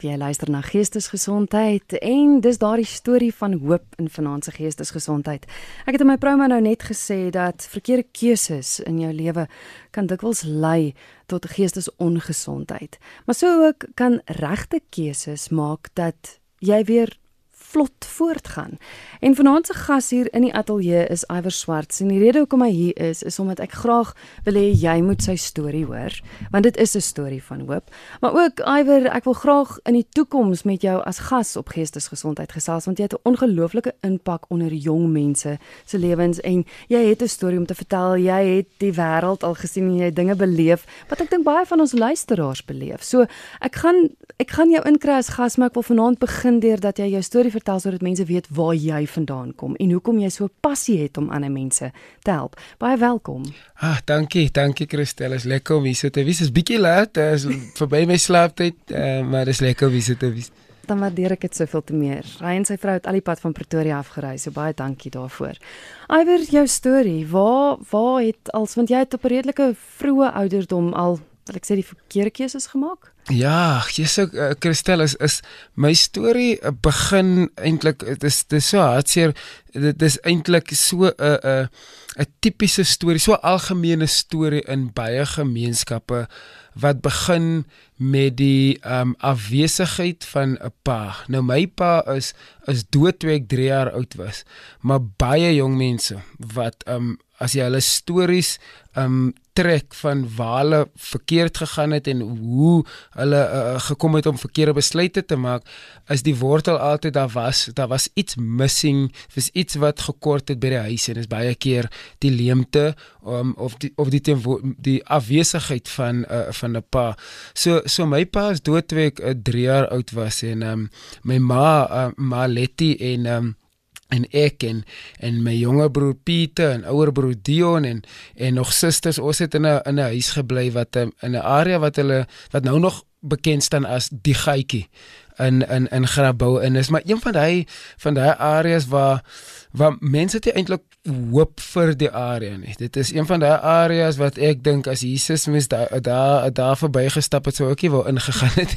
Jy luister na Geestesgesondheid en dis daardie storie van hoop in finansiële geestesgesondheid. Ek het in my promo nou net gesê dat verkeerde keuses in jou lewe kan dikwels lei tot geestesongesondheid. Maar so ook kan regte keuses maak dat jy weer vlot voortgaan. En vanaand se gas hier in die ateljee is Iwer Swart. En die rede hoekom hy hier is is omdat ek graag wil hê jy moet sy storie hoor, want dit is 'n storie van hoop. Maar ook Iwer, ek wil graag in die toekoms met jou as gas op geestesgesondheid gesels want jy het 'n ongelooflike impak onder jong mense se lewens en jy het 'n storie om te vertel. Jy het die wêreld al gesien en jy het dinge beleef wat ek dink baie van ons luisteraars beleef. So, ek gaan ek gaan jou inkry as gas, maar ek wil vanaand begin deur dat jy jou storie vertel sodat mense weet waar jy vandaan kom en hoekom jy so passie het om ander mense te help. Baie welkom. Ah, dankie, dankie Christel. Is lekker om hier so te wees. Is bietjie laat, is verby my slaaptyd, uh, maar dis lekker om hier so te wees. Dan waardeer ek dit soveel te meer. Hy en sy vrou het al die pad van Pretoria afgery, so baie dankie daarvoor. Iwer, jou storie, waar waar het als want jy het op 'n redelike vroeë ouderdom al wil ek sê die verkeerde keuses gemaak? Ja, Jesus uh, Christel is is my storie uh, begin eintlik dit is dis so hartseer dit is eintlik so 'n uh, 'n 'n tipiese storie, so algemene storie in baie gemeenskappe wat begin met die um afwesigheid van 'n pa. Nou my pa is is dood toe ek 3 jaar oud was, maar baie jong mense wat um as jy hulle stories um trek van waar hulle verkeerd gegaan het en hoe hulle uh, gekom het om verkeerde besluite te maak is die wortel altyd daar was daar was iets missing was iets wat gekort het by die huis en is baie keer die leemte um, of die of die die afwesigheid van uh, van 'n pa. So so my pa is dood toe ek 3 uh, jaar oud was en um, my ma uh, ma Letty en um, en ek en en my jonger broer Pieter en ouer broer Dion en en nog susters ons het in 'n in 'n huis gebly wat in 'n area wat hulle wat nou nog bekend staan as die Gietjie in in in Grabouw en is maar een van daai van daai areas waar waar mense dit eintlik hoop vir die area nie. Dit is een van daai areas wat ek dink as Jesus mis daar daar daar verbygestap het sou ook nie wou ingegaan het.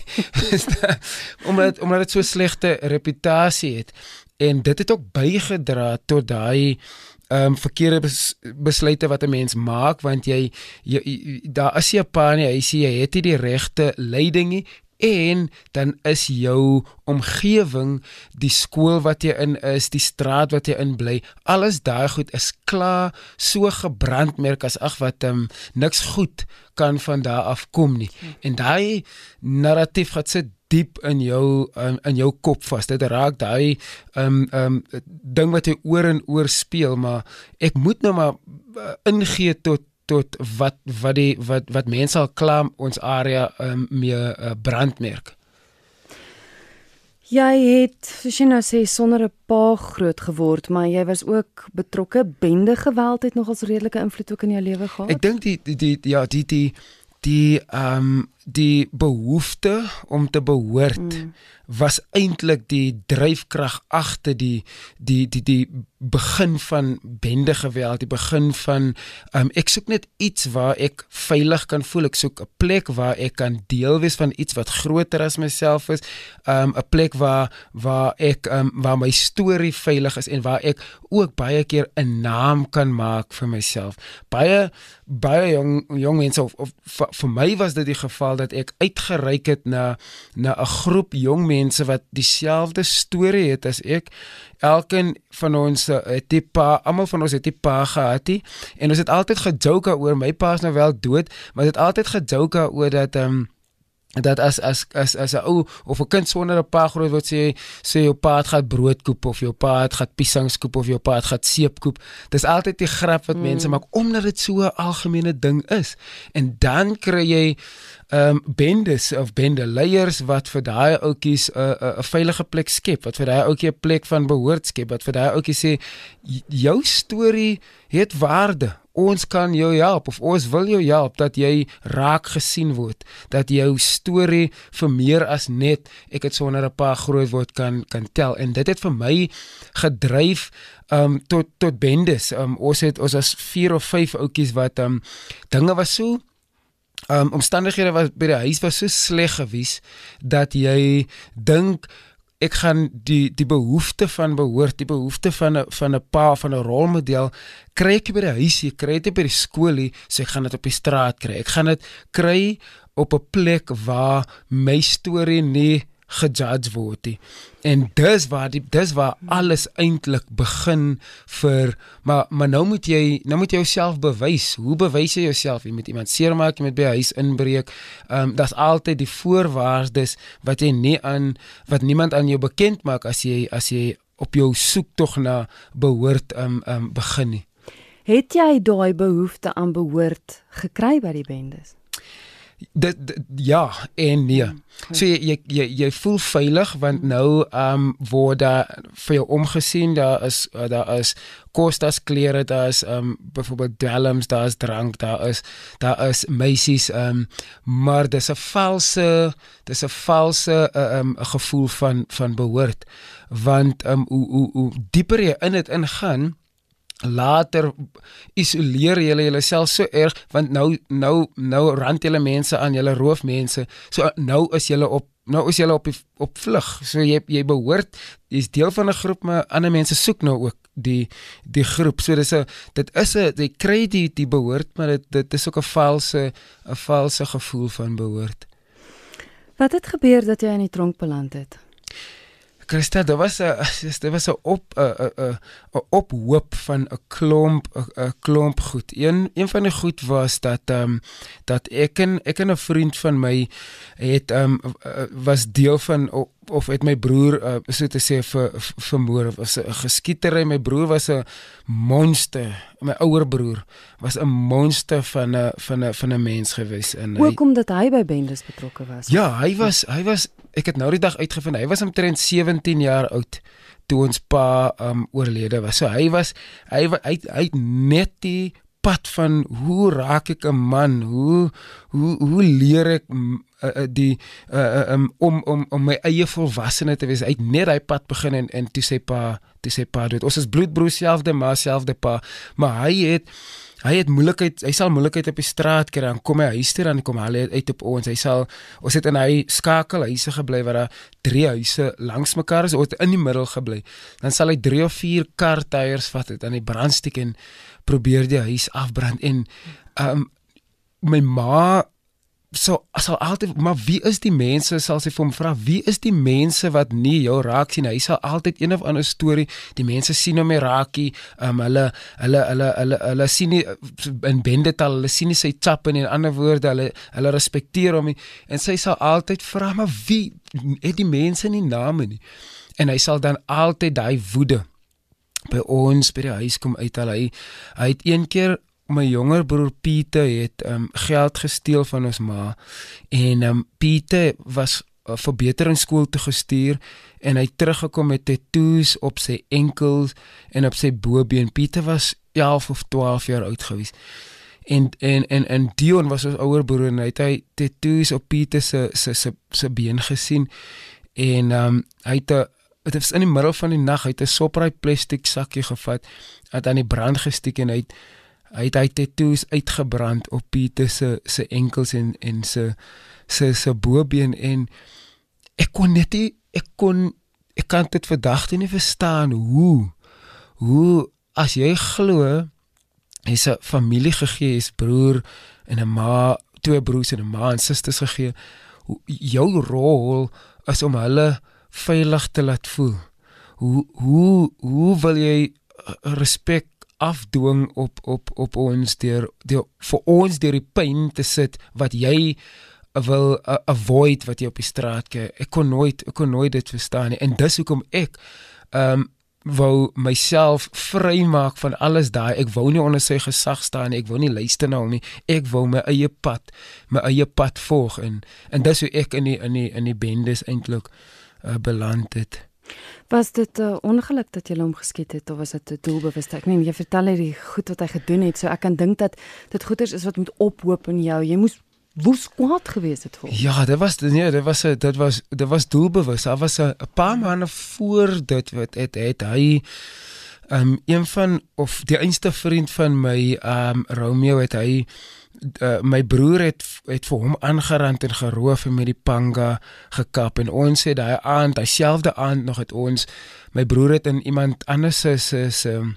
omdat omdat dit so slegte reputasie het en dit het ook bygedra tot daai ehm um, verkeerde bes, besluite wat 'n mens maak want jy, jy, jy daar is jy pa nie hy sê jy het nie die regte leiding nie en dan is jou omgewing die skool wat jy in is die straat wat jy in bly alles daai goed is klaar so gebrandmerk as ag wat um, niks goed kan van daar af kom nie hm. en daai narratief gaan sit diep in jou um, in jou kop vas. Dit raak daai um um ding wat jy oor en oor speel, maar ek moet nou maar uh, ingee tot tot wat wat die wat wat mense al klaar ons area um mee uh, brandmerk. Jy het soos jy nou sê sonder 'n pa groot geword, maar jy was ook betrokke bende geweld het nogals redelike invloed ook in jou lewe gehad. Ek dink die, die die ja, die die die ehm um, die behoefte om te behoort mm. was eintlik die dryfkrag agter die die die die begin van bende geweld, die begin van um, ek soek net iets waar ek veilig kan voel. Ek soek 'n plek waar ek kan deel wees van iets wat groter as myself is. 'n um, plek waar waar ek um, waar my storie veilig is en waar ek ook baie keer 'n naam kan maak vir myself. Baie baie jong jong mense of, of vir my was dit die geval dat ek uitgereik het na na 'n groep jong mense wat dieselfde storie het as ek. Elkeen van ons het die pa almal van ons het die pa gehad die, en ons het altyd gejoke oor my pa is nou wel dood maar dit altyd gejoke oor dat ehm um, dat as as as as 'n ou of 'n kind sonder 'n pa groot word sê sê jou pa het gaan brood koop of jou pa het gaan piesangs koop of jou pa het gaan seep koop. Dis altyd die grap wat mm. mense maak omdat dit so 'n algemene ding is. En dan kry jy ehm um, bendes of bende leiers wat vir daai ouetjies 'n uh, 'n uh, veilige plek skep, wat vir daai ouetjie 'n plek van behoort skep, wat vir daai ouetjie sê jou storie het waarde ons kan jou help of ons wil jou help dat jy raak gesien word dat jou storie vir meer as net ek het sonder 'n paar groot word kan kan tel. En dit het vir my gedryf um tot tot bendes. Um ons het ons as 4 of 5 ouetjies wat um dinge was so um omstandighede was by die huis was so sleg gewees dat jy dink ek gaan die die behoefte van behoort die behoefte van 'n van 'n pa van 'n rolmodel kry ek by die huis hier kry dit by die skool hier so ek gaan dit op die straat kry. Ek gaan dit kry op 'n plek waar my storie nie gejudge word nie. En dis waar die dis waar alles eintlik begin vir maar maar nou moet jy nou moet jy jouself bewys. Hoe bewys jy jouself? Jy moet iemand seermaak, jy moet by 'n huis inbreek. Ehm um, daar's altyd die voorwaardes wat jy nie aan wat niemand aan jou bekend maak as jy as jy op jou soek tog na behoort ehm um, ehm um, begin nie. Het jy daai behoefte aan behoort gekry by die bendes? Dit, dit ja en nee. Hmm, so jy jy jy, jy voel veilig want nou ehm um, word daar vir jou omgesien daar is uh, daar is kostas klere daar is ehm um, byvoorbeeld dwelms daar is drank daar is daar is meisies ehm um, maar dis 'n valse dis 'n valse eh, ehm uh, um, gevoel van van behoort. Want ehm um, hoe hoe hoe dieper jy in dit ingaan later isoleer julle julleself so erg want nou nou nou rand julle mense aan julle roof mense so nou is julle op nou is julle op die, op vlug. So jy jy behoort jy's deel van 'n groep maar ander mense soek nou ook die die groep. So dis 'n dit is 'n jy kry die die behoort maar dit dit is ook 'n valse 'n valse gevoel van behoort. Wat het gebeur dat jy in die tronk beland het Christa, daar was 'n daar was 'n op 'n 'n 'n ophoop van 'n klomp 'n klomp goed. Een een van die goed was dat ehm um, dat ek en ek en 'n vriend van my het ehm um, was deel van of het my broer uh, so te sê vir vermoor. Of 'n geskietery. My broer was 'n monster. My ouer broer was 'n monster van 'n van 'n van 'n mens gewees en hoekom dat hy by bendes betrokke was? Ja hy was hy was ek het nou die dag uitgevind hy was omtrent 17 jaar oud toe ons pa um oorlede was. So hy was hy hy, hy net die pad van hoe raak ek 'n man? Hoe hoe hoe leer ek uh, uh, die uh, um, om om om my eie volwassene te wees? Uit net daai pad begin en en toe sê pa, toe sê pa dit. Ons is bloedbroers selfde, maar selfde pa. Maar hy het hy het moeilikheid, hy sal moeilikheid op die straat kry dan kom hy huis toe dan kom hy uit op ons. Hy sal ons het in hy skakel huise gebly waar daar drie huise langs mekaar is, of in die middel gebly. Dan sal hy 3 of 4 kar tyres vat het aan die brandstiek en probeer die huis afbrand en um my ma so sal altyd maar wie is die mense? sal sy vir hom vra wie is die mense wat nie jou raak sien? Hy sal altyd een of ander storie die mense sien hom raakie um hulle hulle hulle hulle hulle sien nie in bendetal hulle sien nie sy chap in en ander woorde hulle hulle respekteer hom en sy sal altyd vra maar wie het die mense nie name nie? En hy sal dan altyd daai woede by ons by die huis kom uit hy hy het een keer my jonger broer Pieter het um, geld gesteel van ons ma en um, Pieter was uh, verbeteringsskool toe gestuur en hy teruggekom met tattoos op sy enkels en op sy bobeen. Pieter was 11 of 12 jaar oud gewees. En en en en Dion was ons ouer broer en hy het hy tattoos op Pieter se se se se been gesien en um, hy het 'n dit is in die middel van die nag uit 'n sopraai plastiek sakkie gevat het aan die brand gestiek en hy het hy het hy tattoos uitgebrand op Pieter se se enkels en en se se se bobeen en ek kon net nie, ek kon ek kan dit vandag nie verstaan hoe hoe as jy glo hy's 'n familie gegee is broer en 'n ma twee broers en 'n ma en susters gegee jou rol is om hulle veilig te laat voel. Hoe hoe hoe wil jy respek afdwing op op op ons deur deur vir ons deur die pyn te sit wat jy wil uh, avoid wat jy op die straat kry. Ek kon nooit ek kon nooit dit verstaan nie. En dis hoekom ek ehm um, wou myself vrymaak van alles daai. Ek wou nie onder sy gesag staan nie. Ek wou nie luister na hom nie. Ek wou my eie pad, my eie pad volg en en dis hoe ek in die in die in die bendes eintlik uh, beland het. Was dit 'n uh, ongeluk dat jy hom geskiet het of was dit 'n doelbewus? Ek meen jy vertel hy die goed wat hy gedoen het, so ek kan dink dat dit goeters is wat moet ophoop in jou. Jy moes woes kwaad gewees het vir. Ja, dit was nee, dit was dit was dit was doelbewus. Daar was 'n paar maande voor dit wat het, het hy um een van of die einste vriend van my um Romeo het hy uh, my broer het het vir hom aangerand en geroof en met die panga gekap en ons het daai aand, dieselfde aand nog het ons my broer het in iemand anders se se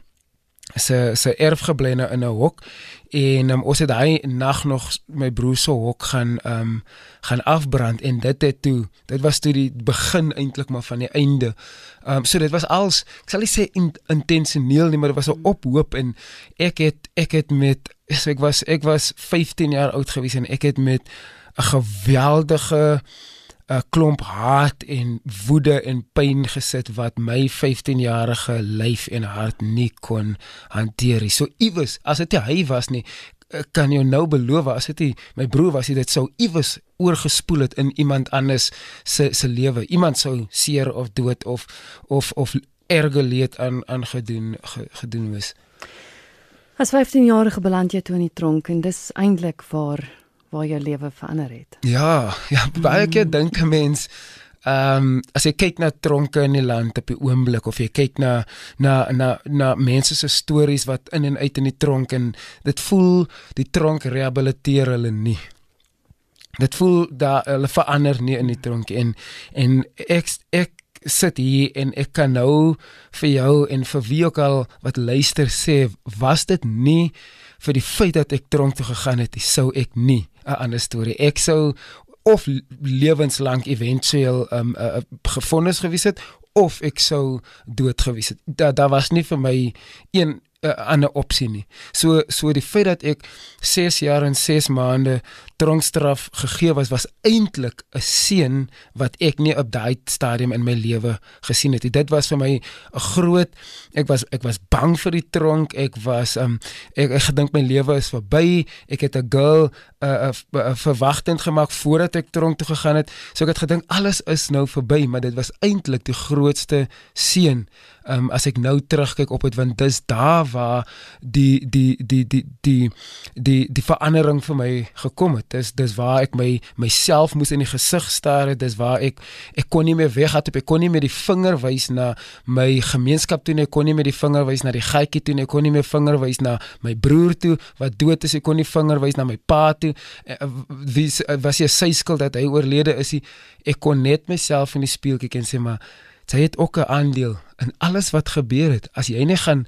se se erf gebly in 'n hok en um, ons het daai nag nog my broer se hok gaan ehm um, gaan afbrand en dit het toe dit was toe die begin eintlik maar van die einde. Ehm um, so dit was als ek sal nie sê in, intentioneel nie maar dit was 'n ophoop en ek het ek het met so ek was ek was 15 jaar oud gewees en ek het met 'n geweldige 'n klomp haat en woede en pyn gesit wat my 15-jarige lyf en hart nie kon hanteer nie. So iewes, as dit hy was nie, kan jy nou beloof as dit my broer was, dit sou iewes oorgespoel het in iemand anders se se lewe. Iemand sou seer of dood of of of erge leed aan aan gedoen ge, gedoen was. As 15-jarige beland jy toe in die tronk en dis eintlik waar waar jou lewe verander het. Ja, ja, baie keer dink 'n mens Ehm um, as jy kyk na tronke in die land op die oomblik of jy kyk na na na na mense se stories wat in en uit in die tronk en dit voel die tronk rehabiliteer hulle nie. Dit voel dat hulle verander nie in die tronk en en ek ek sit hier en ek kan nou vir jou en vir wie ook al wat luister sê was dit nie vir die feit dat ek tronk toe gegaan het, sou ek nie 'n ander storie. Ek sou of lewenslank eventueel um uh, gefonnis gewees het of ek sou dood gewees het. Daar daar was nie vir my een 'n uh, ander opsie nie. So so die feit dat ek 6 jaar en 6 maande tronkstraf gegee was was eintlik 'n seën wat ek nie op daai stadium in my lewe gesien het. Dit was vir my 'n groot ek was ek was bang vir die tronk. Ek was um ek ek gedink my lewe is verby. Ek het 'n girl 'n uh, 'n uh, uh, verwagting gemaak voordat ek tronk toe gegaan het. So ek het gedink alles is nou verby, maar dit was eintlik die grootste seën um, as ek nou terugkyk op dit want dis daar waar die die die die die die die verandering vir my gekom het dis dis waar ek my myself moes in die gesig staar dis waar ek ek kon nie meer weggaan ek kon nie meer die vinger wys na my gemeenskap toe ek kon nie meer die vinger wys na die gatjie toe ek kon nie meer vinger wys na my broer toe wat dood is ek kon nie vinger wys na my pa toe eh, wie was jy sy skuld dat hy oorlede is ek kon net myself in die spieël kyk en sê maar sy het ook 'n aandeel in alles wat gebeur het. As jy nie gaan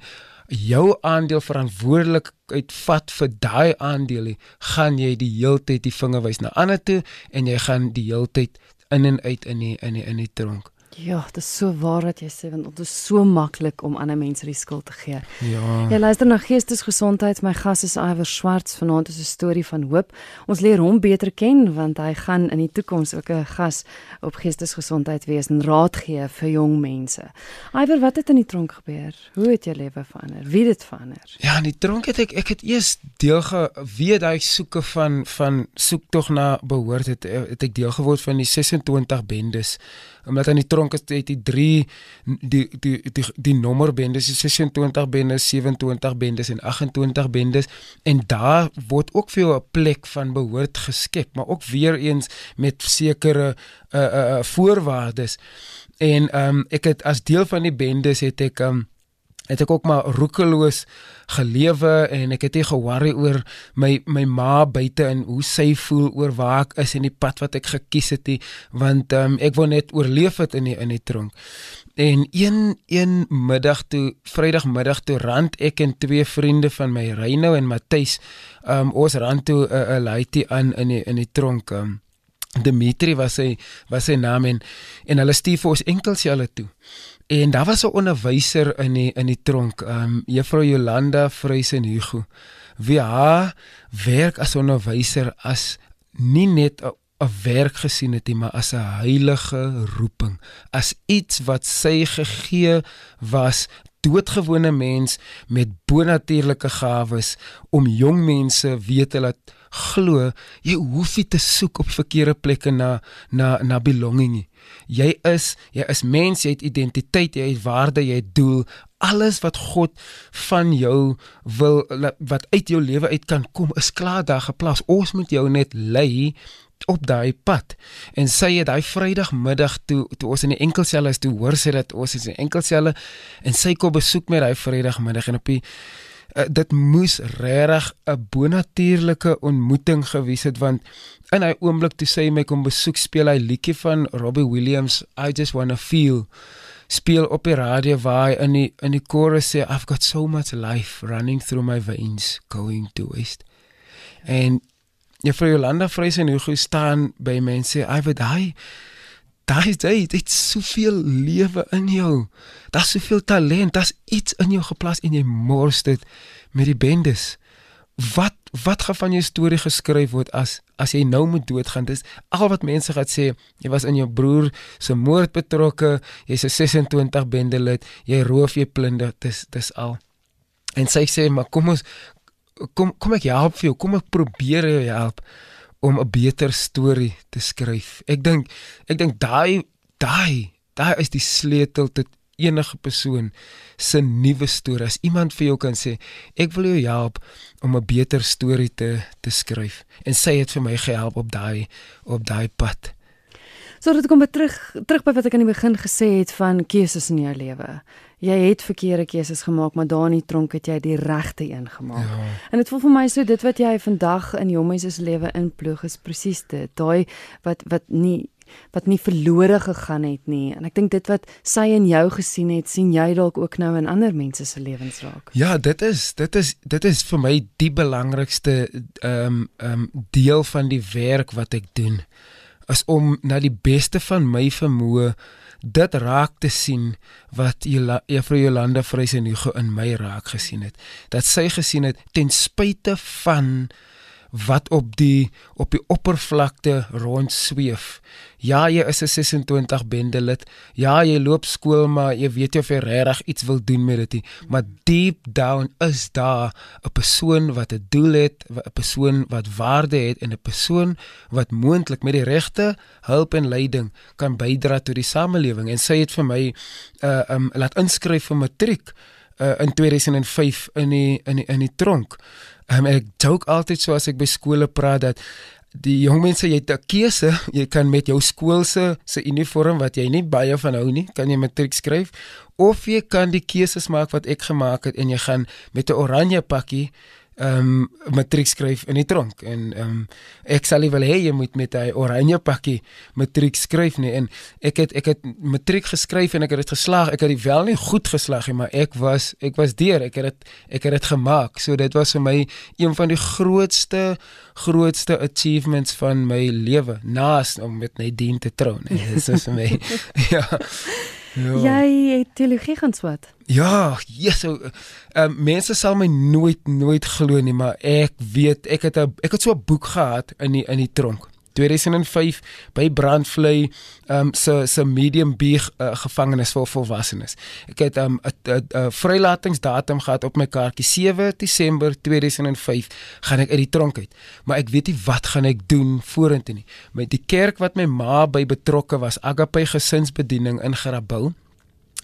jou aandeel verantwoordelikheid vat vir daai aandeel, gaan jy die heeltyd die vinger wys na ander toe en jy gaan die heeltyd in en uit in die in die in die tronk. Ja, dit is so waar wat jy sê want dit is so maklik om ander mense die skuld te gee. Ja. Jy luister na Geestesgesondheid. My gas is Iwer Swarts. Vanaand is 'n storie van hoop. Ons leer hom beter ken want hy gaan in die toekoms ook 'n gas op Geestesgesondheid wees en raad gee vir jong mense. Iwer, wat het in die tronk gebeur? Hoe het jou lewe verander? Wie het dit verander? Ja, in die tronk het ek ek het eers deel geweet daai soeke van van soek tog na behoort het, het ek deel geword van die 26 bendes omdat aan die tronk is het die 3 die die die die nommer bendes is 26 bendes 27 bendes en 28 bendes en daar word ook vir jou 'n plek van behoort geskep maar ook weer eens met sekere uh uh voorwaardes. En ehm um, ek het as deel van die bendes het ek um, het ek ook maar roekeloos gelewe en ek het nie ge-worry oor my my ma buite en hoe sy voel oor waar ek is en die pad wat ek gekies het nie want um, ek wou net oorleef het in die in die tronk. En een een middag toe Vrydagmiddag toe rand ek en twee vriende van my Reynou en Matthys um, ons rand toe 'n uh, 'n laaitie aan in die in die tronk. Um, Dimitri was sy was sy naam en en hulle stuur vir ons enkelselle toe. En daar was 'n onderwyser in die in die tronk, ehm um, Juffrou Jolanda Vrysen Hugo. Wie haar werk as onderwyser as nie net 'n werk gesien het nie, maar as 'n heilige roeping, as iets wat sy gegee was doodgewone mens met bonatuurlike gawes om jong mense weet hulle glo jy hoef nie te soek op verkeerde plekke na na na belonging nie Jy is, jy is mens, jy het identiteit, jy het waarde, jy het doel. Alles wat God van jou wil wat uit jou lewe uit kan kom, is klaar daar geplaas. Ons moet jou net lei op daai pad. En sy het daai Vrydagmiddag toe toe ons in die enkelselle is, toe hoor sy dat ons is in enkelselle en sy kom besoek met daai Vrydagmiddag en op die dit moes regtig 'n bonatuurlike ontmoeting gewees het want in hy oomblik toe sy my kom besoek speel hy liedjie van Robbie Williams I just wanna feel speel op die radio waar hy in die in die chorus sê I've got so much life running through my veins going to waste. En Juffrou Jolanda Vreese en hoe staan by mense? I would die daai daai dit soveel lewe in jou. Daar's soveel talent, daar's iets in jou geplaas en jy mors dit met die bendes. Wat wat gaan van jou storie geskryf word as as jy nou moet doodgaan? Dis al wat mense gaan sê. Jy was in jou broer se moord betrokke. Jy's 'n 26 bendelid. Jy roof jy plunder. Dis dis al. En sy sê maar kom ons kom kom ek help vir jou. Kom ek probeer jou help om 'n beter storie te skryf. Ek dink ek dink daai daai daai is die sleutel tot enige persoon se nuwe storie. As iemand vir jou kan sê, ek wil jou help om 'n beter storie te te skryf. En sy het vir my gehelp op daai op daai pad. So dit kom terug terug by wat ek aan die begin gesê het van keuses in jou lewe jy het verkeerde keuses gemaak, maar daar in die tronk het jy die regte een gemaak. Ja. En dit voel vir my so dit wat jy vandag in jou mens se lewe inploeg is presies dit. Daai wat wat nie wat nie verlore gegaan het nie. En ek dink dit wat sy in jou gesien het, sien jy dalk ook nou in ander mense se lewens raak. Ja, dit is dit is dit is vir my die belangrikste ehm um, ehm um, deel van die werk wat ek doen is om na die beste van my vermoë dit raak te sien wat Juffrou Jolanda Vrysenugo in my raak gesien het. Dat sy gesien het ten spyte van wat op die op die oppervlakte rond sweef. Ja, jy is 'n 26 bendelid. Ja, jy loop skool, maar jy weet jy of jy regtig iets wil doen met dit nie. Maar deep down is daar 'n persoon wat 'n doel het, 'n persoon wat waarde het en 'n persoon wat moontlik met die regte hulp en leiding kan bydra tot die samelewing. En sy het vir my uh um laat inskryf vir matriek uh in 2005 in die in die in die tronk. Um, ek joke altyd so as ek by skole praat dat die jong mense jy het 'n keuse, jy kan met jou skool se se uniform wat jy nie baie van hou nie, kan jy matriek skryf of jy kan die keuses maak wat ek gemaak het en jy gaan met 'n oranje pakkie ehm um, matriek skryf in die tronk. En ehm um, ek sal wil hê jy moet met 'n oranje pakkie matriek skryf nie. En ek het ek het matriek geskryf en ek het dit geslaag. Ek het dit wel nie goed geslaag nie maar ek was ek was deur. Ek het dit ek het dit gemaak. So dit was vir my een van die grootste grootste achievements van my lewe. Naas om met Nadine te trou nee dis is vir my ja Ja. Jy het teologie gaan swat. Ja, Jesus. So, uh, mense sal my nooit nooit glo nie, maar ek weet ek het 'n ek het so 'n boek gehad in die in die tronk. 2005 by Brandvlei um se se medium B uh, gevangenis vir volwassenes. Ek het um 'n 'n vrylatingsdatum gehad op my kaartjie 7 Desember 2005 gaan ek uit die tronk uit. Maar ek weet nie wat gaan ek doen vorentoe nie. Met die kerk wat my ma by betrokke was, Agape Gesinsbediening in Grabouw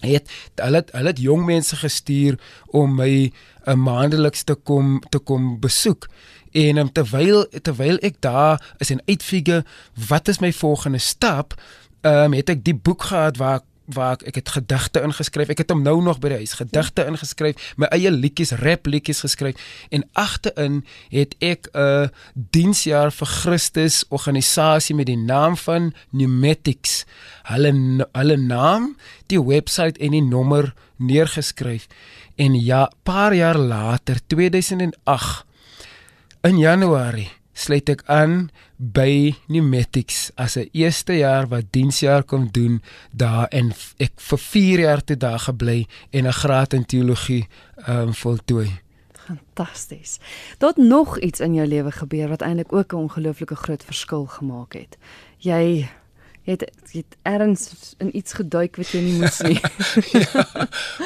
het hulle hulle het jong mense gestuur om my 'n uh, maandeliks te kom te kom besoek En um, terwyl terwyl ek daar is en uitfigure wat is my volgende stap, ehm um, het ek die boek gehad waar waar ek, ek het gedigte ingeskryf. Ek het hom nou nog by die huis gedigte ingeskryf, my eie liedjies, rap liedjies geskryf en agterin het ek 'n uh, diensjaar vir Christus organisasie met die naam van Pneumatics. Hulle hulle naam, die webwerf en die nommer neergeskryf. En ja, paar jaar later, 2008 In Januarie sluit ek aan by Pneumatics as 'n eerste jaar wat diensjaar kom doen daar en ek vir 4 jaar te daar gebly en 'n graad in teologie ehm um, voltooi. Fantasties. Daar't nog iets in jou lewe gebeur wat eintlik ook 'n ongelooflike groot verskil gemaak het. Jy het het erns in iets geduik wat jy nie moes nie. ja.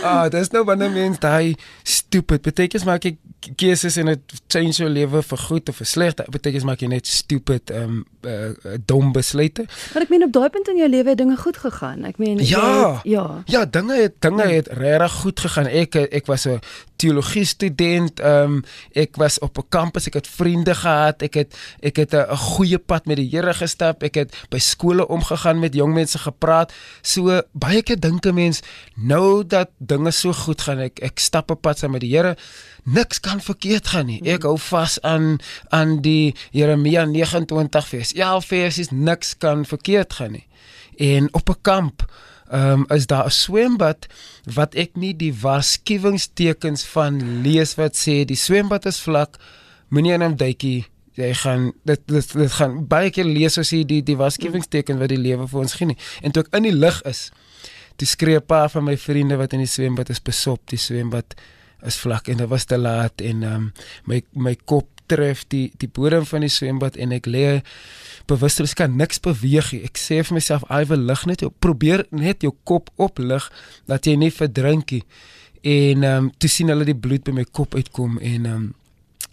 Ah, dis nou wanneer mens daai stupid beteken maak ek keuses en dit change jou lewe vir goed of vir sleg. Beteken maak jy net stupid um uh, dom besluite. Maar ek meen op daai punt in jou lewe het dinge goed gegaan. Ek meen ja, het, ja. Ja, dinge het dinge ja. het regtig goed gegaan. Ek ek was 'n teologie student. Ehm um, ek was op 'n kampus, ek het vriende gehad, ek het ek het 'n goeie pad met die Here gestap. Ek het by skole omgegaan met jong mense gepraat. So baie keer dink 'n mens nou dat dinge so goed gaan, ek ek stap 'n pad saam met die Here. Niks kan verkeerd gaan nie. Ek hou vas aan aan die Jeremia 29 vers. Ja, vers is niks kan verkeerd gaan nie. En op 'n kamp um, is daar 'n swembad wat ek nie die waarskuwingstekens van lees wat sê die swembad is vlak, moenie in hom duikie. Jy gaan dit dit, dit gaan baie keer lees as jy die die waarskuwingstekens wat die lewe vir ons gee nie. En toe ek in die lig is, toe skree 'n paar van my vriende wat in die swembad is besop, die swembad is vlak en dit was te laat en um, my my kop tref die die bodem van die swembad en ek lê bewusteloos kan niks beweeg nie. Ek sê vir myself, "Ai, wil lig net jou probeer net jou kop oplig dat jy nie verdrink nie." En ehm um, toe sien hulle die bloed by my kop uitkom en ehm um,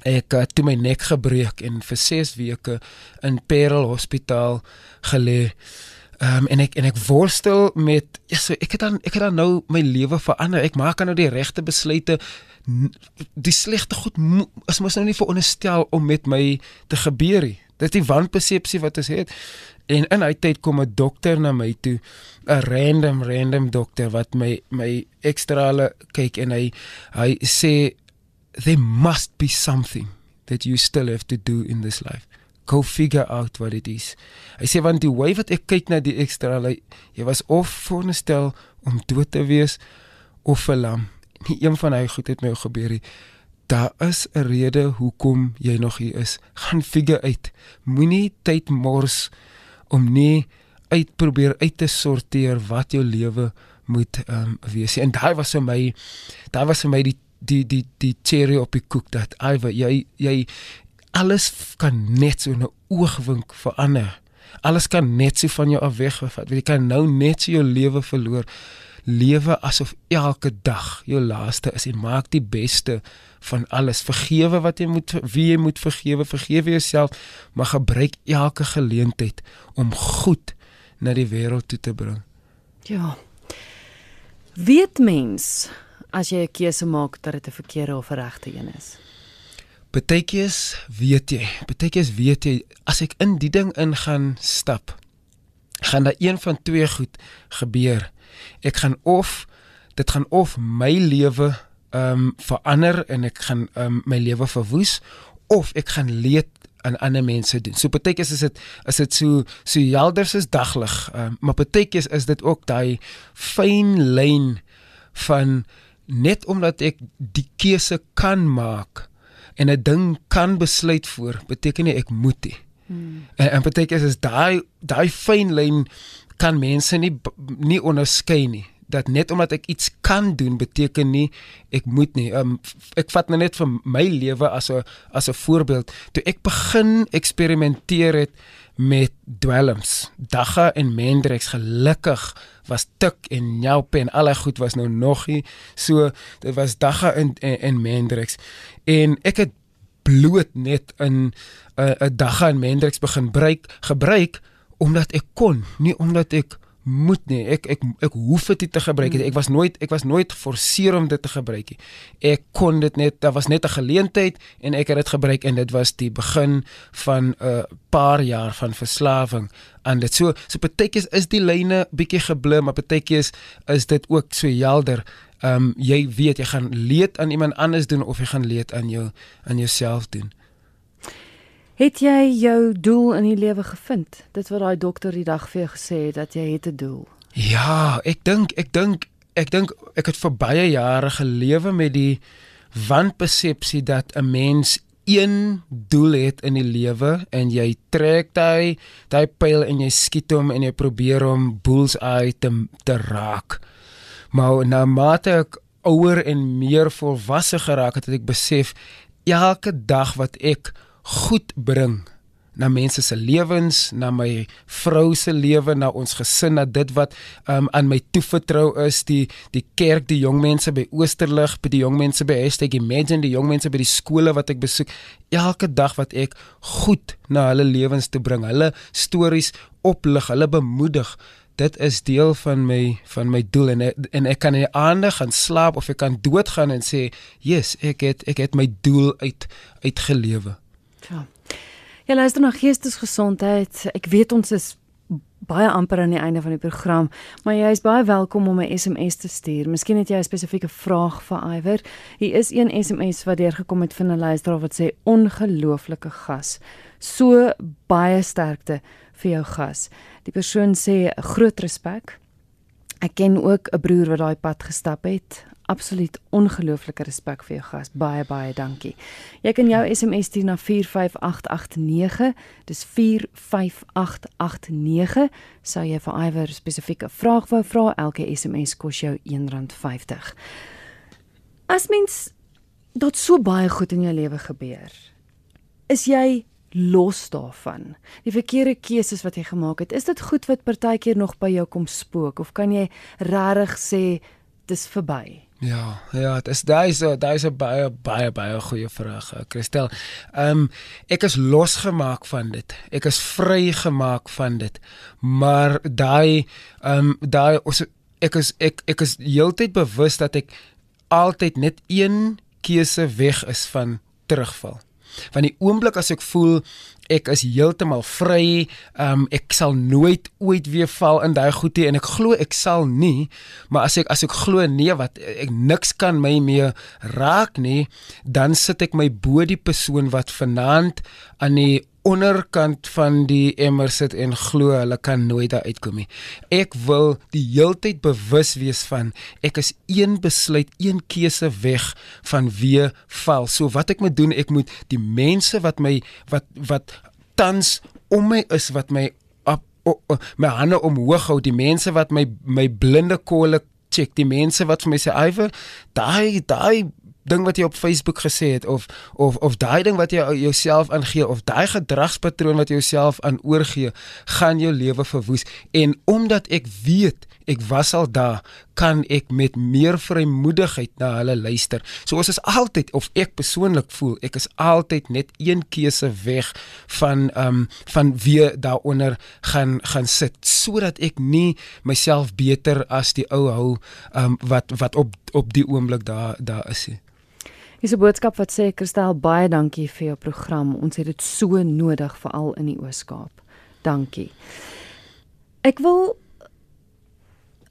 ek het toe my nek gebreek en vir 6 weke in Parel Hospitaal gelê. Ehm um, en ek en ek worstel met ja, so ek het dan ek het dan nou my lewe verander. Ek maak nou die regte besluite. Die slegte goed is mos nou nie veronderstel om met my te gebeur nie. Dis die wanpersepsie wat ons het. En in hy tyd kom 'n dokter na my toe, 'n random random dokter wat my my ekstrale kyk en hy hy sê there must be something that you still have to do in this life. Go figure out what it is. Hy sê want die way wat ek kyk na die ekstrale, jy was of voorstel om dood te wees of verlam. Nie een van hy goed het my gebeur nie daar is 'n rede hoekom jy nog hier is. Gaan figure uit. Moenie tyd mors om nie uit probeer uit te sorteer wat jou lewe moet ehm um, wees. En daai was vir my daai was vir my die die die die cherry op die koek dat Iver jy jy alles kan net so 'n oogwink verander. Alles kan net so van jou af weggevat. Jy kan nou net so jou lewe verloor. Lewe asof elke dag jou laaste is en maak die beste van alles. Vergewe wat jy moet wie jy moet vergewe, vergewe jouself, maar gebruik elke geleentheid om goed na die wêreld toe te bring. Ja. Weet mens as jy 'n keuse maak dat dit 'n verkeerde of 'n regte een is? Partykeers weet jy, partykeers weet jy as ek in die ding ingaan stap, gaan daar een van twee goed gebeur. Ek gaan of dit gaan of my lewe ehm um, verander en ek gaan ehm um, my lewe verwoes of ek gaan leed aan ander mense doen. So partykeer is dit is dit so so helder soos daglig, um, maar partykeer is dit ook daai fyn lyn van net omdat ek die keuse kan maak en 'n ding kan besluit voor, beteken nie ek moet nie. Hmm. En, en partykeer is daai daai fyn lyn kan mense nie nie onderskei nie dat net omdat ek iets kan doen beteken nie ek moet nie. Um, ek vat nou net vir my lewe as 'n as 'n voorbeeld. Toe ek begin eksperimenteer het met dwelms, dagga en mendrex gelukkig was tik en nyaup en al die goed was nou nog nie. So dit was dagga en en, en mendrex en ek het bloot net in 'n uh, 'n dagga en mendrex begin gebruik gebruik omdat ek kon, nie omdat ek moet nie. Ek ek ek hoef dit te gebruik. Hmm. Ek was nooit ek was nooit geforseer om dit te gebruik nie. Ek kon dit net daar was net 'n geleentheid en ek het dit gebruik en dit was die begin van 'n uh, paar jaar van verslawing aan dit. So so partykeer is die lyne bietjie geblim, maar partykeer is, is dit ook so helder. Ehm um, jy weet jy gaan leed aan iemand anders doen of jy gaan leed aan jou aan jouself doen. Het jy jou doel in die lewe gevind? Dit wat daai dokter die dag vir jou gesê het dat jy het 'n doel. Ja, ek dink ek dink ek dink ek het vir baie jare gelewe met die wanpersepsie dat 'n mens een doel het in die lewe en jy trek daai daai pyl en jy skiet hom en jy probeer hom bullseye te te raak. Maar na mate ek ouer en meer volwasse geraak het, het ek besef elke dag wat ek goed bring na mense se lewens, na my vrou se lewe, na ons gesin, na dit wat um, aan my toevertrou is, die die kerk, die jong mense by Oosterlig, by die jong mense by #imagine, die jong mense by die skole wat ek besoek, elke dag wat ek goed na hulle lewens te bring, hulle stories oplig, hulle bemoedig, dit is deel van my van my doel en en ek kan in die aande gaan slaap of ek kan doodgaan en sê, "Yes, ek het ek het my doel uit uitgelewe." Ja. Ja, luister na geestesgesondheid. Ek weet ons is baie amper aan die einde van die program, maar jy is baie welkom om 'n SMS te stuur. Miskien het jy 'n spesifieke vraag vir Iwer. Hier is een SMS wat deurgekom het van 'n luisteraar wat sê ongelooflike gas. So baie sterkte vir jou gas. Die persoon sê groot respek. Ek ken ook 'n broer wat daai pad gestap het absoluut ongelooflike respek vir jou gas. Baie baie dankie. Jy kan jou SMS stuur na 45889. Dis 45889. Sou jy vir Iwer spesifieke vraag wou vra, elke SMS kos jou R1.50. As mens dit so baie goed in jou lewe gebeur, is jy los daarvan. Die verkeerde keuses wat jy gemaak het, is dit goed wat partykeer nog by jou kom spook of kan jy regtig sê dis verby? Ja, ja, dis daai is daai is 'n baie baie baie goeie vraag, eh, Christel. Ehm um, ek is losgemaak van dit. Ek is vrygemaak van dit. Maar daai ehm um, daai ek is ek ek is heeltyd bewus dat ek altyd net een keuse weg is van terugval. Van die oomblik as ek voel ek is heeltemal vry, um, ek sal nooit ooit weer val in daai goeie en ek glo ek sal nie, maar as ek as ek glo nee wat ek niks kan my meer raak nie, dan sit ek my bo die persoon wat vanaand aan die onderkant van die emmer sit en glo hulle kan nooit daar uitkom nie. Ek wil die heeltyd bewus wees van ek is een besluit, een keuse weg van wie val. So wat ek moet doen, ek moet die mense wat my wat wat tans om my is wat my op, op, op my hande omhoog hou, die mense wat my my blinde kolle check, die mense wat vir my sê, "Iver, daai daai ding wat jy op Facebook gesê het of of of daai ding wat jy jouself aangee of daai gedragspatroon wat jy jouself aan oorgee, gaan jou lewe verwoes. En omdat ek weet ek was al daar, kan ek met meer vrymoedigheid na hulle luister. So ons is altyd of ek persoonlik voel, ek is altyd net een keuse weg van ehm um, van wie daaronder gaan gaan sit sodat ek nie myself beter as die ou hou ehm um, wat wat op op die oomblik daar daar is nie. Dis 'n boodskap wat sê Kristel baie dankie vir jou program. Ons het dit so nodig veral in die Oos-Kaap. Dankie. Ek wil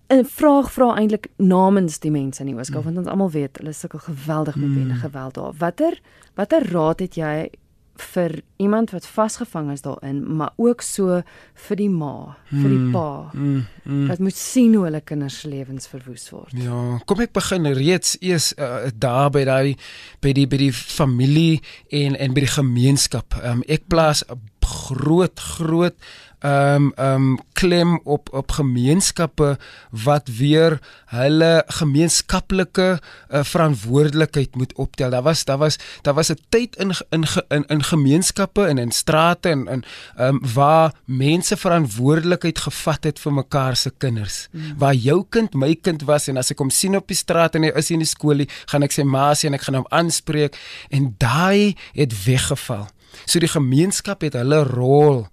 'n vraag vra eintlik namens die mense in die Oos-Kaap mm. want ons almal weet hulle sukkel geweldig met mm. geweld daar. Watter watter raad het jy vir iemand wat vasgevang is daarin, maar ook so vir die ma, vir die hmm, pa. Mm, mm. Wat moet sien hoe hulle kinders se lewens verwoes word. Ja, kom ek begin reeds eers uh, daar by daai by die by die familie en en by die gemeenskap. Um, ek plaas 'n groot groot um, ehm um, klem op op gemeenskappe wat weer hulle gemeenskaplike uh, verantwoordelikheid moet optel. Daar was daar was daar was 'n tyd in in in in gemeenskappe en in strate en in ehm um, waar mense verantwoordelikheid gevat het vir mekaar se kinders. Mm. Waar jou kind my kind was en as ek hom sien op die straat en hy is in die skoolie, gaan ek sê maasie en ek gaan hom aanspreek en daai het weggeval. So die gemeenskap het hulle rol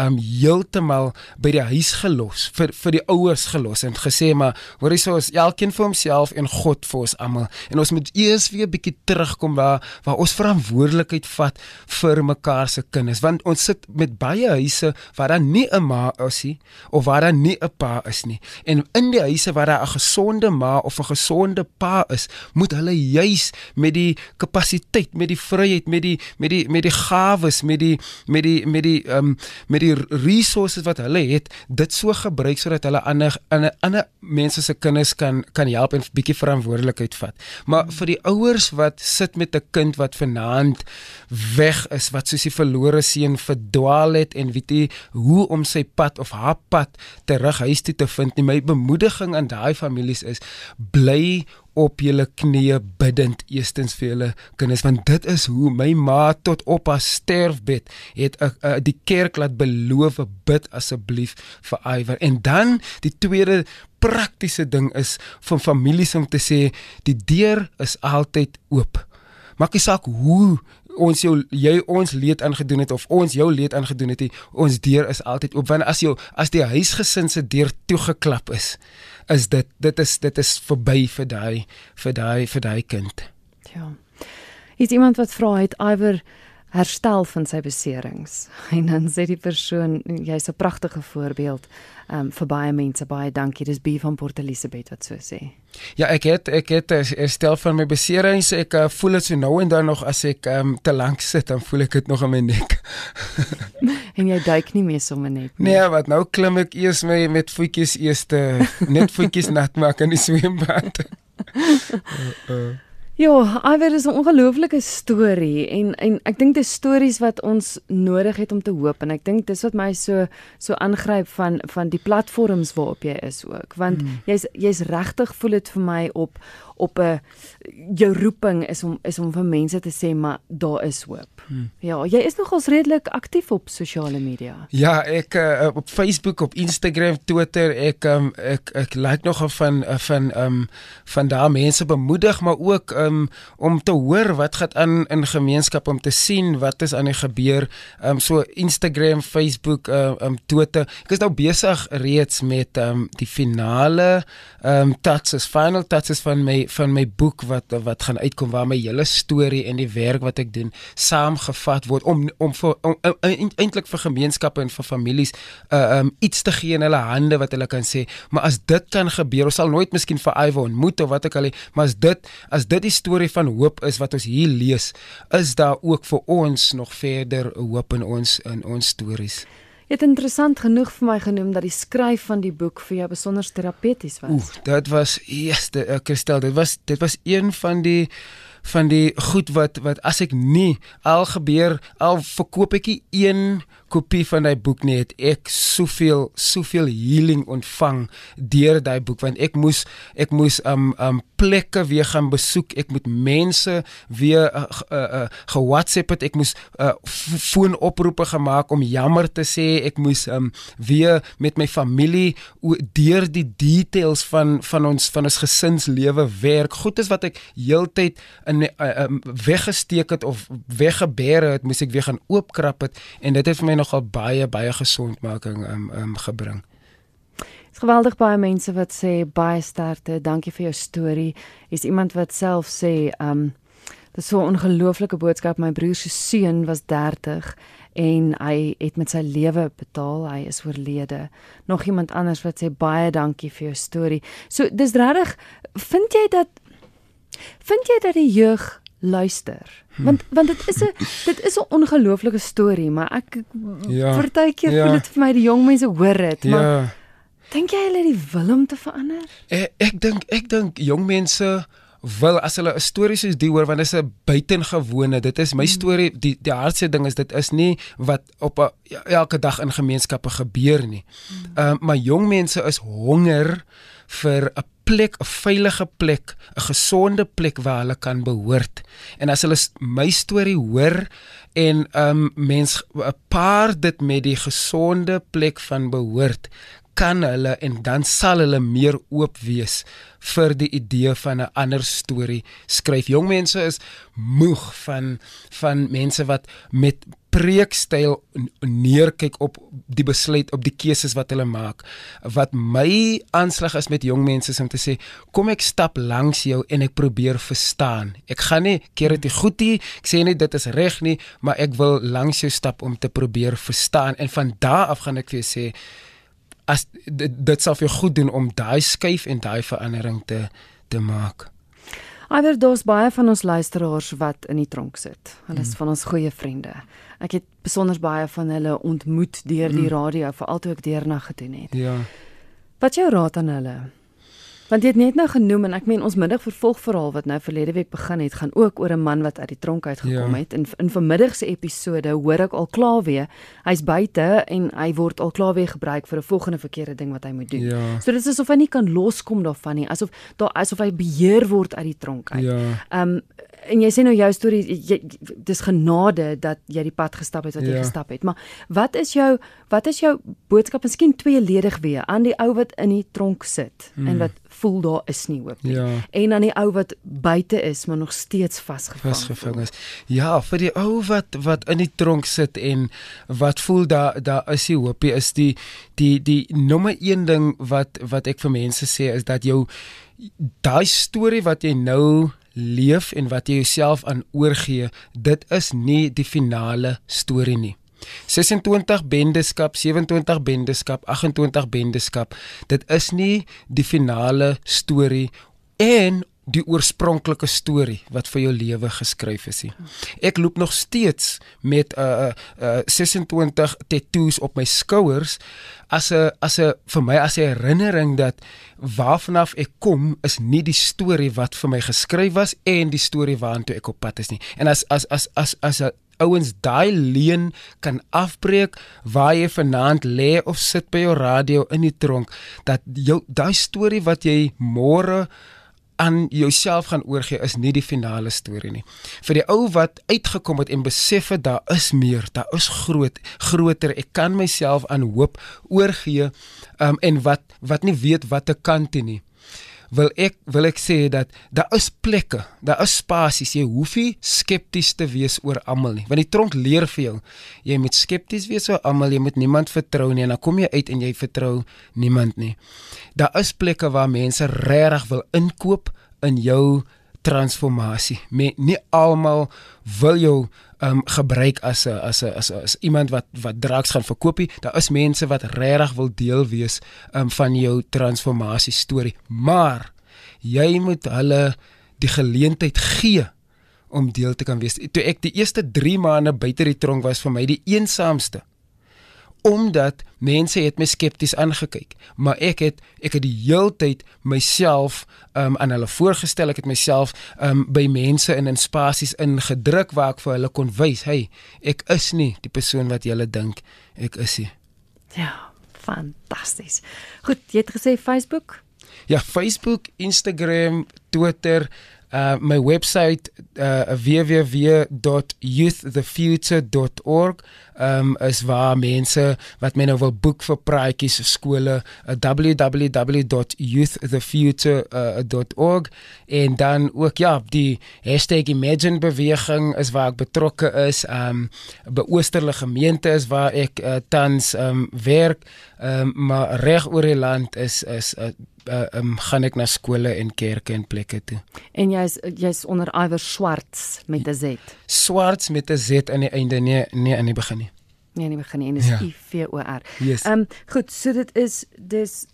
um heeltemal by die huis gelos vir vir die ouers gelos en gesê maar hoor hierso is elkeen vir homself en God vir ons almal. En ons moet eers weer 'n bietjie terugkom waar waar ons verantwoordelikheid vat vir mekaar se kinders want ons sit met baie huise waar daar nie 'n ma is nie of waar daar nie 'n pa is nie. En in die huise waar daar 'n gesonde ma of 'n gesonde pa is moet hulle juis met die kapasiteit met die vryheid met die met die met die gawes met die met die met die um met die resources wat hulle het dit so gebruik sodat hulle ander ander mense se kinders kan kan help en 'n bietjie verantwoordelikheid vat. Maar vir die ouers wat sit met 'n kind wat vanaand weg is, wat soos die verlore seun verdwaal het en weet jy hoe om sy pad of haar pad terug huis toe te vind nie. My bemoediging aan daai families is bly op julle knieë bidend eerstens vir julle kinders want dit is hoe my ma tot op haar sterfbed het uh, uh, die kerk laat beloof bid asseblief vir Iwer en dan die tweede praktiese ding is van families om te sê die deur is altyd oop. Maak nie saak hoe ons jou jy ons leed aangedoen het of ons jou leed aangedoen het, ons deur is altyd oop want as jou as die huisgesin se deur toegeklap is, is dit dit is dit is verby vir daai vir daai vir daai kind. Ja. Is iemand wat vra het iwer herstel van sy beserings. En dan sê die persoon, jy's 'n pragtige voorbeeld um, vir baie mense. Baie dankie. Dis Bie van Port Elizabeth wat so sê. Ja, ek het ek het herstel van my beserings. Ek uh, voel dit so nou en dan nog as ek um, te lank sit, dan voel ek dit nog in my nek. en jy duik nie meer sommer net nie. Nee, wat nou klim ek eers my met voetjies eers te net voetjies nat maak in die swembad. uh, uh. Ja, Iwer is 'n ongelooflike storie en en ek dink dis stories wat ons nodig het om te hoop en ek dink dis wat my so so aangryp van van die platforms waarop jy is ook want mm. jy's jy's regtig voel dit vir my op op 'n jou roeping is om is om vir mense te sê maar daar is hoop. Hmm. Ja, jy is nogals redelik aktief op sosiale media. Ja, ek uh, op Facebook, op Instagram, Twitter, ek um, ek ek like nog van uh, van um van daar mense bemoedig maar ook um om te hoor wat gaan aan in gemeenskap om te sien wat is aan die gebeur. Um so Instagram, Facebook, uh, um Twitter. Ek is nou besig reeds met um die finale um touches, final touches van my van my boek wat wat gaan uitkom waar my hele storie en die werk wat ek doen saamgevat word om om vir eintlik vir gemeenskappe en vir families uh um iets te gee in hulle hande wat hulle kan sê maar as dit kan gebeur ons sal nooit miskien vir Ivo ontmoet of wat ek al maar as dit as dit die storie van hoop is wat ons hier lees is daar ook vir ons nog verder hoop in ons in ons stories Het interessant genoeg vir my genoem dat die skryf van die boek vir jou besonder terapeuties was. Ooh, dit was eerste uh, Christel, dit was dit was een van die van die goed wat wat as ek nie al gebeur al verkoop ek een kopie van daai boek nie het ek soveel soveel healing ontvang deur daai boek want ek moes ek moes um um plekke weer gaan besoek ek moet mense weer uh, uh, uh, ge-WhatsApp het ek moes uh, foonoproepe gemaak om jammer te sê ek moes um weer met my familie deur die details van van ons van ons gesinslewe werk. Goed is wat ek heeltyd in uh, um, weggesteek het of weggebeere het moes ek weer gaan oopkrap het en dit het vir my nogal baie baie gesondmaking um, um gebring. Dit's geweldig baie mense wat sê baie sterkte, dankie vir jou storie. Is iemand wat self sê um dis so 'n ongelooflike boodskap. My broer se seun was 30 en hy het met sy lewe betaal. Hy is oorlede. Nog iemand anders wat sê baie dankie vir jou storie. So dis regtig vind jy dat vind jy dat die jeug luister. Want want dit is 'n dit is 'n ongelooflike storie, maar ek ja, partykeer ja. voel dit vir my die jong mense hoor dit, maar ja. dink jy hulle die wil om te verander? Ek ek dink ek dink jong mense wil as hulle 'n storie soos die hoor want dit is 'n buitengewone dit is my hm. storie die die hardste ding is dit is nie wat op a, ja, elke dag in gemeenskappe gebeur nie. Hm. Ehm uh, maar jong mense is honger vir 'n plek, 'n veilige plek, 'n gesonde plek waar hulle kan behoort. En as hulle my storie hoor en um mens 'n paar dit met die gesonde plek van behoort, kan hulle en dan sal hulle meer oop wees vir die idee van 'n ander storie skryf. Jong mense is moeg van van mense wat met preekstyl neerkyk op die besluit op die keuses wat hulle maak. Wat my aanslag is met jong mense is om te sê, kom ek stap langs jou en ek probeer verstaan. Ek gaan nie keer dit goed nie, ek sê nie dit is reg nie, maar ek wil langs jou stap om te probeer verstaan en van daar af gaan ek vir jou sê as dit, dit sal vir jou goed doen om daai skuif en daai verandering te te maak. Alhoewel daar's baie van ons luisteraars wat in die tronk sit. Hulle is mm. van ons goeie vriende. Ek het besonder baie van hulle ontmoet deur die mm. radio, veral toe ek deernag gedoen het. Ja. Wat jou raad aan hulle? Want jy het net nou genoem en ek meen ons middag vervolgverhaal wat nou verlede week begin het, gaan ook oor 'n man wat uit die tronk uitgekom ja. het. In in vanmiddag se episode hoor ek al klaar weer, hy's buite en hy word al klaar weer gebruik vir 'n volgende verkeerde ding wat hy moet doen. Ja. So dit is asof hy nie kan loskom daarvan nie, asof daar asof hy beheer word uit die tronk uit. Ja. Ehm um, en jy sê nou jou storie jy, dis genade dat jy die pad gestap het wat jy Ja. gestap het. Maar wat is jou wat is jou boodskap miskien tweeledig weer aan die ou wat in die tronk sit en wat voel daar is nie hoop nie. Ja. En aan die ou wat buite is maar nog steeds vasgevang. vasgevang is. Ja, vir die ou wat wat in die tronk sit en wat voel daar daar is die hoopie is die die die nommer 1 ding wat wat ek vir mense sê is dat jou daai storie wat jy nou leef en wat jy jouself aan oorgee, dit is nie die finale storie nie. 26 bendeskap, 27 bendeskap, 28 bendeskap. Dit is nie die finale storie en die oorspronklike storie wat vir jou lewe geskryf is nie. Ek loop nog steeds met 'n uh, uh, 26 tattoos op my skouers as 'n as 'n vir my as 'n herinnering dat waarvanaf ek kom is nie die storie wat vir my geskryf was en die storie waantoe ek op pad is nie. En as as as as as 'n ouens daai leen kan afbreek waar jy vanaand lê of sit by jou radio in die tronk dat jou daai storie wat jy môre aan jouself gaan oorgee is nie die finale storie nie. Vir die ou wat uitgekom het en besef het daar is meer, daar is groot, groter. Ek kan myself aan hoop oorgee um, en wat wat nie weet watter kant toe nie. Wil ek wil ek sê dat daar is plekke, daar is spasies. Jy hoef nie skepties te wees oor almal nie. Want die tronk leer vir jou. Jy moet skepties wees oor almal, jy moet niemand vertrou nie en dan kom jy uit en jy vertrou niemand nie. Daar is plekke waar mense regtig wil inkoop in jou transformasie. Me, nie almal wil jou um gebruik as 'n as 'n as, a, as iemand wat wat drugs gaan verkoop nie. Daar is mense wat regtig wil deel wees um van jou transformasie storie, maar jy moet hulle die geleentheid gee om deel te kan wees. Toe ek die eerste 3 maande buite die tronk was vir my die eensaamste omdat mense het my skepties aangekyk maar ek het ek het die heeltyd myself um, aan hulle voorgestel ek het myself um, by mense in in spasies ingedruk waar ek vir hulle kon wys hey ek is nie die persoon wat julle dink ek is nie Ja, fantasties. Goed, jy het gesê Facebook? ja Facebook Instagram Twitter uh my webwerf uh www.youththefuture.org um is waar mense wat my nou wil boek vir praatjies of skole uh, www.youththefuture.org en dan ook ja die #imagine beweging is waar ek betrokke is um by Oosterlige gemeente is waar ek uh, tans um werk um maar reg oor die land is is uh, uh, um, gaan ek na skole en kerke en plekke toe. En jy's jy's onder Iwer Swarts met 'n Z. Swarts met 'n Z aan die einde, nee, nee aan die begin nie. Nee, nie begin nie dis Ja. I V O R. Yes. Ehm um, goed, so dit is dis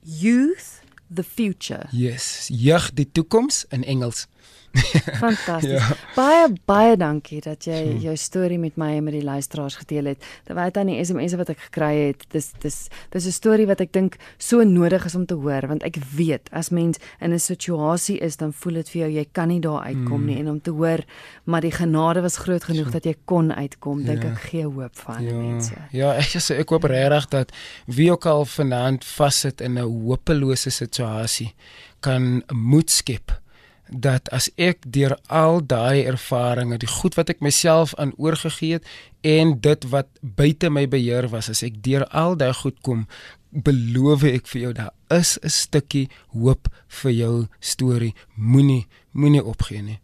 youth the future. Yes, jeug die toekoms in Engels. Fantasties. Ja. Baie baie dankie dat jy jou storie met my en met die luisteraars gedeel het. Terwyl aan die SMS'e wat ek gekry het, dis dis dis 'n storie wat ek dink so nodig is om te hoor want ek weet as mens in 'n situasie is dan voel dit vir jou jy kan nie daar uitkom mm. nie en om te hoor maar die genade was groot genoeg so. dat jy kon uitkom, dink Ja. ek gee hoop vir ander Ja, mense. ja, ek sê ek hoop regtig dat wie ook al vanaand vassit in 'n hopelose situasie kan moed skep dat as ek deur al daai ervarings, die goed wat ek myself aan oorgegee het en dit wat buite my beheer was, as ek deur al daai goed kom, beloof ek vir jou daar is 'n stukkie hoop vir jou storie. Moenie moenie opgee nie.